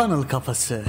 Funnel Kafası.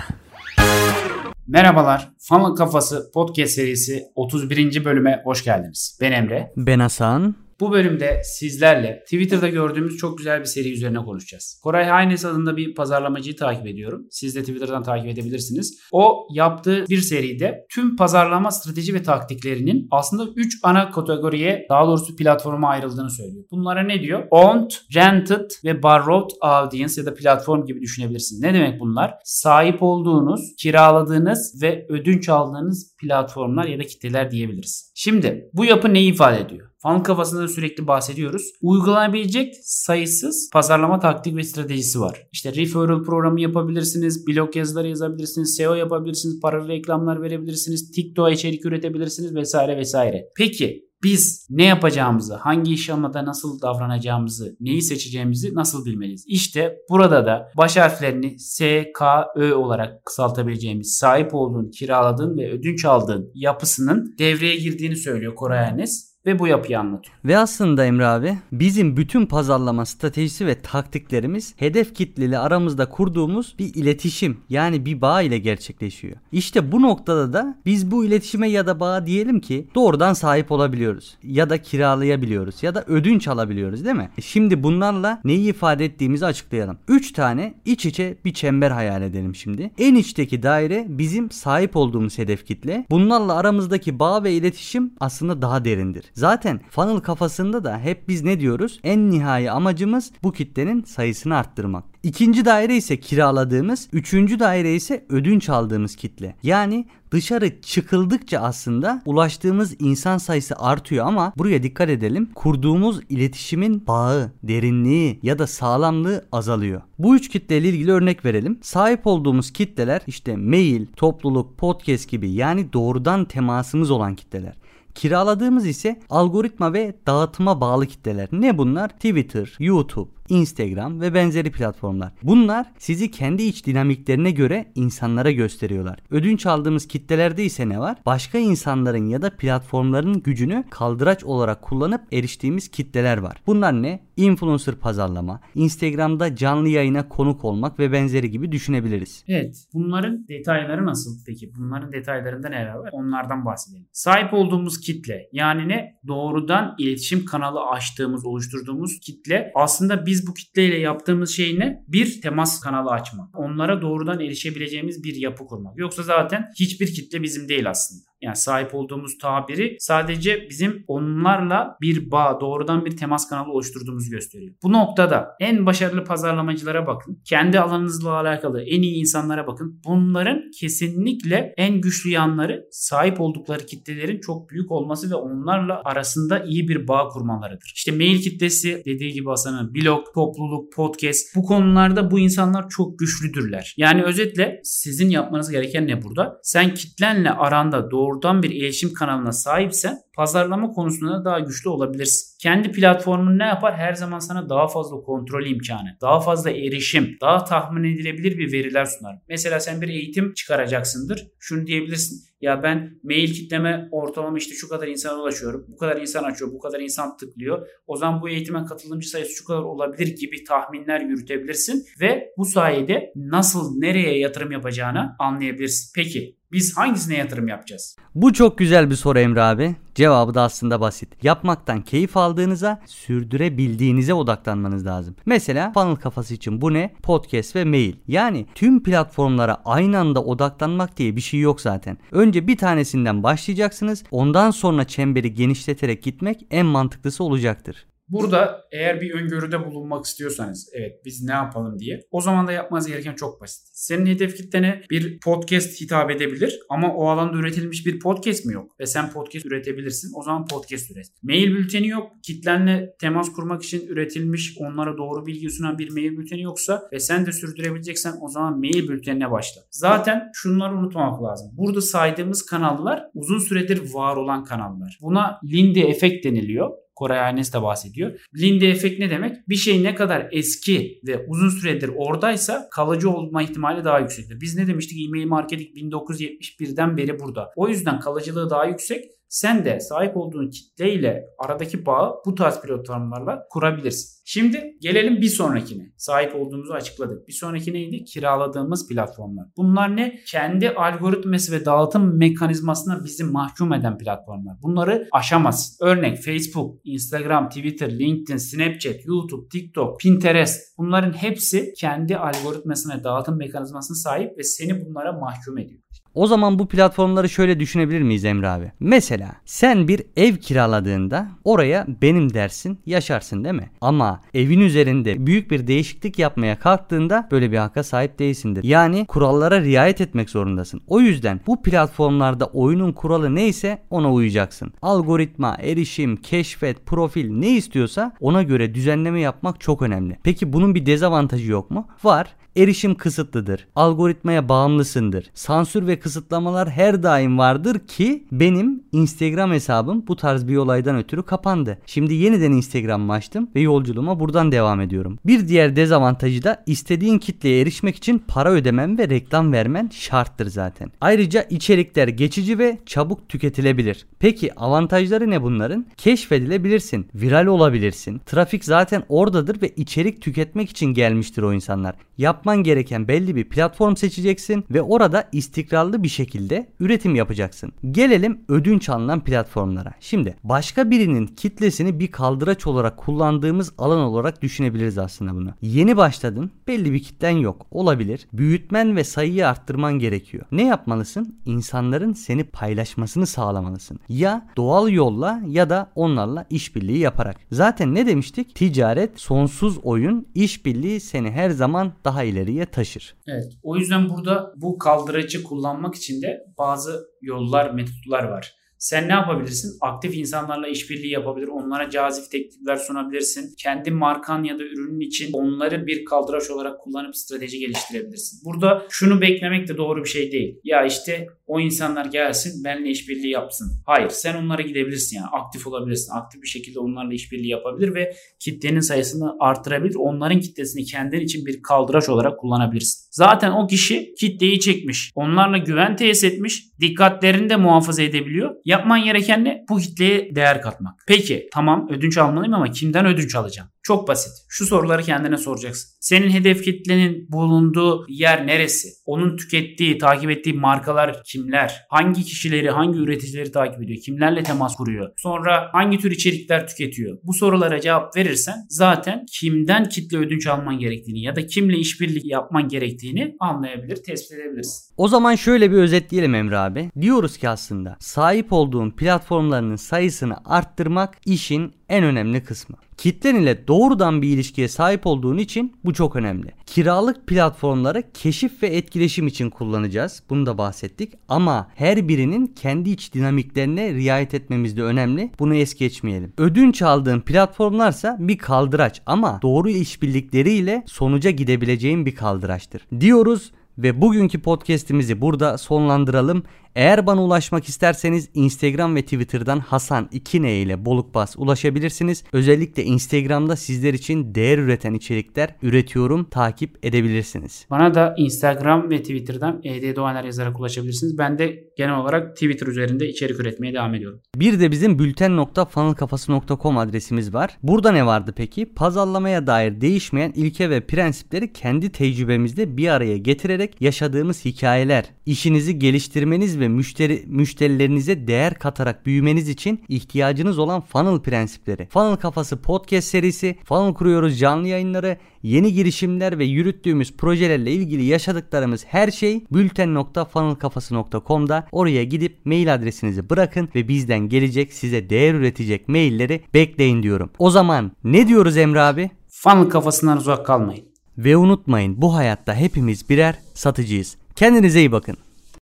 Merhabalar. Funnel Kafası podcast serisi 31. bölüme hoş geldiniz. Ben Emre. Ben Hasan. Bu bölümde sizlerle Twitter'da gördüğümüz çok güzel bir seri üzerine konuşacağız. Koray Haynes adında bir pazarlamacıyı takip ediyorum. Siz de Twitter'dan takip edebilirsiniz. O yaptığı bir seride tüm pazarlama strateji ve taktiklerinin aslında 3 ana kategoriye daha doğrusu platforma ayrıldığını söylüyor. Bunlara ne diyor? Owned, Rented ve Borrowed Audience ya da platform gibi düşünebilirsiniz. Ne demek bunlar? Sahip olduğunuz, kiraladığınız ve ödünç aldığınız platformlar ya da kitleler diyebiliriz. Şimdi bu yapı neyi ifade ediyor? Funnel kafasında da sürekli bahsediyoruz. Uygulanabilecek sayısız pazarlama taktik ve stratejisi var. İşte referral programı yapabilirsiniz, blog yazıları yazabilirsiniz, SEO yapabilirsiniz, paralı reklamlar verebilirsiniz, TikTok'a içerik üretebilirsiniz vesaire vesaire. Peki biz ne yapacağımızı, hangi iş almada nasıl davranacağımızı, neyi seçeceğimizi nasıl bilmeliyiz? İşte burada da baş harflerini S, K, Ö olarak kısaltabileceğimiz sahip olduğun, kiraladığın ve ödünç aldığın yapısının devreye girdiğini söylüyor Koray Enes ve bu yapıyı anlatıyor. Ve aslında Emre abi bizim bütün pazarlama stratejisi ve taktiklerimiz hedef kitleli aramızda kurduğumuz bir iletişim yani bir bağ ile gerçekleşiyor. İşte bu noktada da biz bu iletişime ya da bağ diyelim ki doğrudan sahip olabiliyoruz ya da kiralayabiliyoruz ya da ödünç alabiliyoruz değil mi? E şimdi bunlarla neyi ifade ettiğimizi açıklayalım. 3 tane iç içe bir çember hayal edelim şimdi. En içteki daire bizim sahip olduğumuz hedef kitle. Bunlarla aramızdaki bağ ve iletişim aslında daha derindir. Zaten funnel kafasında da hep biz ne diyoruz? En nihai amacımız bu kitlenin sayısını arttırmak. İkinci daire ise kiraladığımız, üçüncü daire ise ödünç aldığımız kitle. Yani dışarı çıkıldıkça aslında ulaştığımız insan sayısı artıyor ama buraya dikkat edelim. Kurduğumuz iletişimin bağı, derinliği ya da sağlamlığı azalıyor. Bu üç kitleyle ilgili örnek verelim. Sahip olduğumuz kitleler işte mail, topluluk, podcast gibi yani doğrudan temasımız olan kitleler. Kiraladığımız ise algoritma ve dağıtıma bağlı kitleler. Ne bunlar? Twitter, YouTube, Instagram ve benzeri platformlar. Bunlar sizi kendi iç dinamiklerine göre insanlara gösteriyorlar. Ödünç aldığımız kitlelerde ise ne var? Başka insanların ya da platformların gücünü kaldıraç olarak kullanıp eriştiğimiz kitleler var. Bunlar ne? Influencer pazarlama, Instagram'da canlı yayına konuk olmak ve benzeri gibi düşünebiliriz. Evet. Bunların detayları nasıl peki? Bunların detaylarında neler var? Onlardan bahsedelim. Sahip olduğumuz kitle yani ne? Doğrudan iletişim kanalı açtığımız, oluşturduğumuz kitle aslında biz bu kitleyle yaptığımız şey ne? Bir temas kanalı açmak. Onlara doğrudan erişebileceğimiz bir yapı kurmak. Yoksa zaten hiçbir kitle bizim değil aslında. Yani sahip olduğumuz tabiri sadece bizim onlarla bir bağ, doğrudan bir temas kanalı oluşturduğumuzu gösteriyor. Bu noktada en başarılı pazarlamacılara bakın. Kendi alanınızla alakalı en iyi insanlara bakın. Bunların kesinlikle en güçlü yanları sahip oldukları kitlelerin çok büyük olması ve onlarla arasında iyi bir bağ kurmalarıdır. İşte mail kitlesi dediği gibi Hasan'ın blog, topluluk, podcast bu konularda bu insanlar çok güçlüdürler. Yani özetle sizin yapmanız gereken ne burada? Sen kitlenle aranda doğru doğrudan bir iletişim kanalına sahipsen pazarlama konusunda daha güçlü olabilirsin. Kendi platformun ne yapar? Her zaman sana daha fazla kontrol imkanı, daha fazla erişim, daha tahmin edilebilir bir veriler sunar. Mesela sen bir eğitim çıkaracaksındır. Şunu diyebilirsin. Ya ben mail kitleme ortalama işte şu kadar insana ulaşıyorum. Bu kadar insan açıyor, bu kadar insan tıklıyor. O zaman bu eğitime katılımcı sayısı şu kadar olabilir gibi tahminler yürütebilirsin ve bu sayede nasıl nereye yatırım yapacağını anlayabilirsin. Peki biz hangisine yatırım yapacağız? Bu çok güzel bir soru Emre abi. Cevabı da aslında basit. Yapmaktan keyif aldığınıza, sürdürebildiğinize odaklanmanız lazım. Mesela funnel kafası için bu ne? Podcast ve mail. Yani tüm platformlara aynı anda odaklanmak diye bir şey yok zaten. Önce bir tanesinden başlayacaksınız. Ondan sonra çemberi genişleterek gitmek en mantıklısı olacaktır. Burada eğer bir öngörüde bulunmak istiyorsanız evet biz ne yapalım diye o zaman da yapmanız gereken çok basit. Senin hedef kitlene bir podcast hitap edebilir ama o alanda üretilmiş bir podcast mi yok? Ve sen podcast üretebilirsin. O zaman podcast üret. Mail bülteni yok. Kitlenle temas kurmak için üretilmiş onlara doğru bilgi sunan bir mail bülteni yoksa ve sen de sürdürebileceksen o zaman mail bültenine başla. Zaten şunları unutmamak lazım. Burada saydığımız kanallar uzun süredir var olan kanallar. Buna Linde efekt deniliyor. Koray Aynes de bahsediyor. Linde efekt ne demek? Bir şey ne kadar eski ve uzun süredir oradaysa kalıcı olma ihtimali daha yüksektir. Biz ne demiştik? E-mail marketing 1971'den beri burada. O yüzden kalıcılığı daha yüksek sen de sahip olduğun kitleyle aradaki bağı bu tarz platformlarla kurabilirsin. Şimdi gelelim bir sonrakine. Sahip olduğumuzu açıkladık. Bir sonraki neydi? Kiraladığımız platformlar. Bunlar ne? Kendi algoritması ve dağıtım mekanizmasına bizi mahkum eden platformlar. Bunları aşamazsın. Örnek Facebook, Instagram, Twitter, LinkedIn, Snapchat, YouTube, TikTok, Pinterest. Bunların hepsi kendi algoritmasına dağıtım mekanizmasına sahip ve seni bunlara mahkum ediyor. O zaman bu platformları şöyle düşünebilir miyiz Emre abi? Mesela sen bir ev kiraladığında oraya benim dersin yaşarsın değil mi? Ama evin üzerinde büyük bir değişiklik yapmaya kalktığında böyle bir hakka sahip değilsindir. Yani kurallara riayet etmek zorundasın. O yüzden bu platformlarda oyunun kuralı neyse ona uyacaksın. Algoritma, erişim, keşfet, profil ne istiyorsa ona göre düzenleme yapmak çok önemli. Peki bunun bir dezavantajı yok mu? Var. Erişim kısıtlıdır. Algoritmaya bağımlısındır. Sansür ve kısıtlamalar her daim vardır ki benim Instagram hesabım bu tarz bir olaydan ötürü kapandı. Şimdi yeniden Instagram'ı açtım ve yolculuğuma buradan devam ediyorum. Bir diğer dezavantajı da istediğin kitleye erişmek için para ödemen ve reklam vermen şarttır zaten. Ayrıca içerikler geçici ve çabuk tüketilebilir. Peki avantajları ne bunların? Keşfedilebilirsin, viral olabilirsin. Trafik zaten oradadır ve içerik tüketmek için gelmiştir o insanlar. Yapman gereken belli bir platform seçeceksin ve orada istikrarlı bir şekilde üretim yapacaksın. Gelelim ödünç alınan platformlara. Şimdi başka birinin kitlesini bir kaldıraç olarak kullandığımız alan olarak düşünebiliriz aslında bunu. Yeni başladın, belli bir kitlen yok. Olabilir. Büyütmen ve sayıyı arttırman gerekiyor. Ne yapmalısın? İnsanların seni paylaşmasını sağlamalısın. Ya doğal yolla ya da onlarla işbirliği yaparak. Zaten ne demiştik? Ticaret sonsuz oyun, işbirliği seni her zaman daha ileriye taşır. Evet. O yüzden burada bu kaldıracı kullanmak için de bazı yollar, metotlar var. Sen ne yapabilirsin? Aktif insanlarla işbirliği yapabilir. Onlara cazip teklifler sunabilirsin. Kendi markan ya da ürünün için onları bir kaldıraç olarak kullanıp strateji geliştirebilirsin. Burada şunu beklemek de doğru bir şey değil. Ya işte o insanlar gelsin benimle işbirliği yapsın. Hayır sen onlara gidebilirsin yani aktif olabilirsin. Aktif bir şekilde onlarla işbirliği yapabilir ve kitlenin sayısını artırabilir. Onların kitlesini kendin için bir kaldıraç olarak kullanabilirsin. Zaten o kişi kitleyi çekmiş. Onlarla güven tesis etmiş. Dikkatlerini de muhafaza edebiliyor. Yapman gereken ne? Bu kitleye değer katmak. Peki tamam ödünç almalıyım ama kimden ödünç alacağım? Çok basit. Şu soruları kendine soracaksın. Senin hedef kitlenin bulunduğu yer neresi? Onun tükettiği, takip ettiği markalar kimler? Hangi kişileri, hangi üreticileri takip ediyor? Kimlerle temas kuruyor? Sonra hangi tür içerikler tüketiyor? Bu sorulara cevap verirsen zaten kimden kitle ödünç alman gerektiğini ya da kimle işbirliği yapman gerektiğini anlayabilir, tespit edebilirsin. O zaman şöyle bir özetleyelim Emre abi. Diyoruz ki aslında sahip olduğun platformlarının sayısını arttırmak işin en önemli kısmı. Kitlen ile doğrudan bir ilişkiye sahip olduğun için bu çok önemli. Kiralık platformları keşif ve etkileşim için kullanacağız. Bunu da bahsettik. Ama her birinin kendi iç dinamiklerine riayet etmemiz de önemli. Bunu es geçmeyelim. Ödünç aldığın platformlarsa bir kaldıraç ama doğru işbirlikleriyle sonuca gidebileceğin bir kaldıraçtır. Diyoruz ve bugünkü podcast'imizi burada sonlandıralım. Eğer bana ulaşmak isterseniz Instagram ve Twitter'dan Hasan 2N ile Bolukbas ulaşabilirsiniz. Özellikle Instagram'da sizler için değer üreten içerikler üretiyorum. Takip edebilirsiniz. Bana da Instagram ve Twitter'dan ED Doğaner yazarak ulaşabilirsiniz. Ben de genel olarak Twitter üzerinde içerik üretmeye devam ediyorum. Bir de bizim bülten.funnelkafası.com adresimiz var. Burada ne vardı peki? Pazarlamaya dair değişmeyen ilke ve prensipleri kendi tecrübemizde bir araya getirerek yaşadığımız hikayeler, işinizi geliştirmeniz ve müşteri müşterilerinize değer katarak büyümeniz için ihtiyacınız olan funnel prensipleri. Funnel Kafası podcast serisi, Funnel kuruyoruz canlı yayınları, yeni girişimler ve yürüttüğümüz projelerle ilgili yaşadıklarımız her şey bülten.funnelkafası.com'da. Oraya gidip mail adresinizi bırakın ve bizden gelecek size değer üretecek mailleri bekleyin diyorum. O zaman ne diyoruz Emre abi? Funnel kafasından uzak kalmayın. Ve unutmayın bu hayatta hepimiz birer satıcıyız. Kendinize iyi bakın.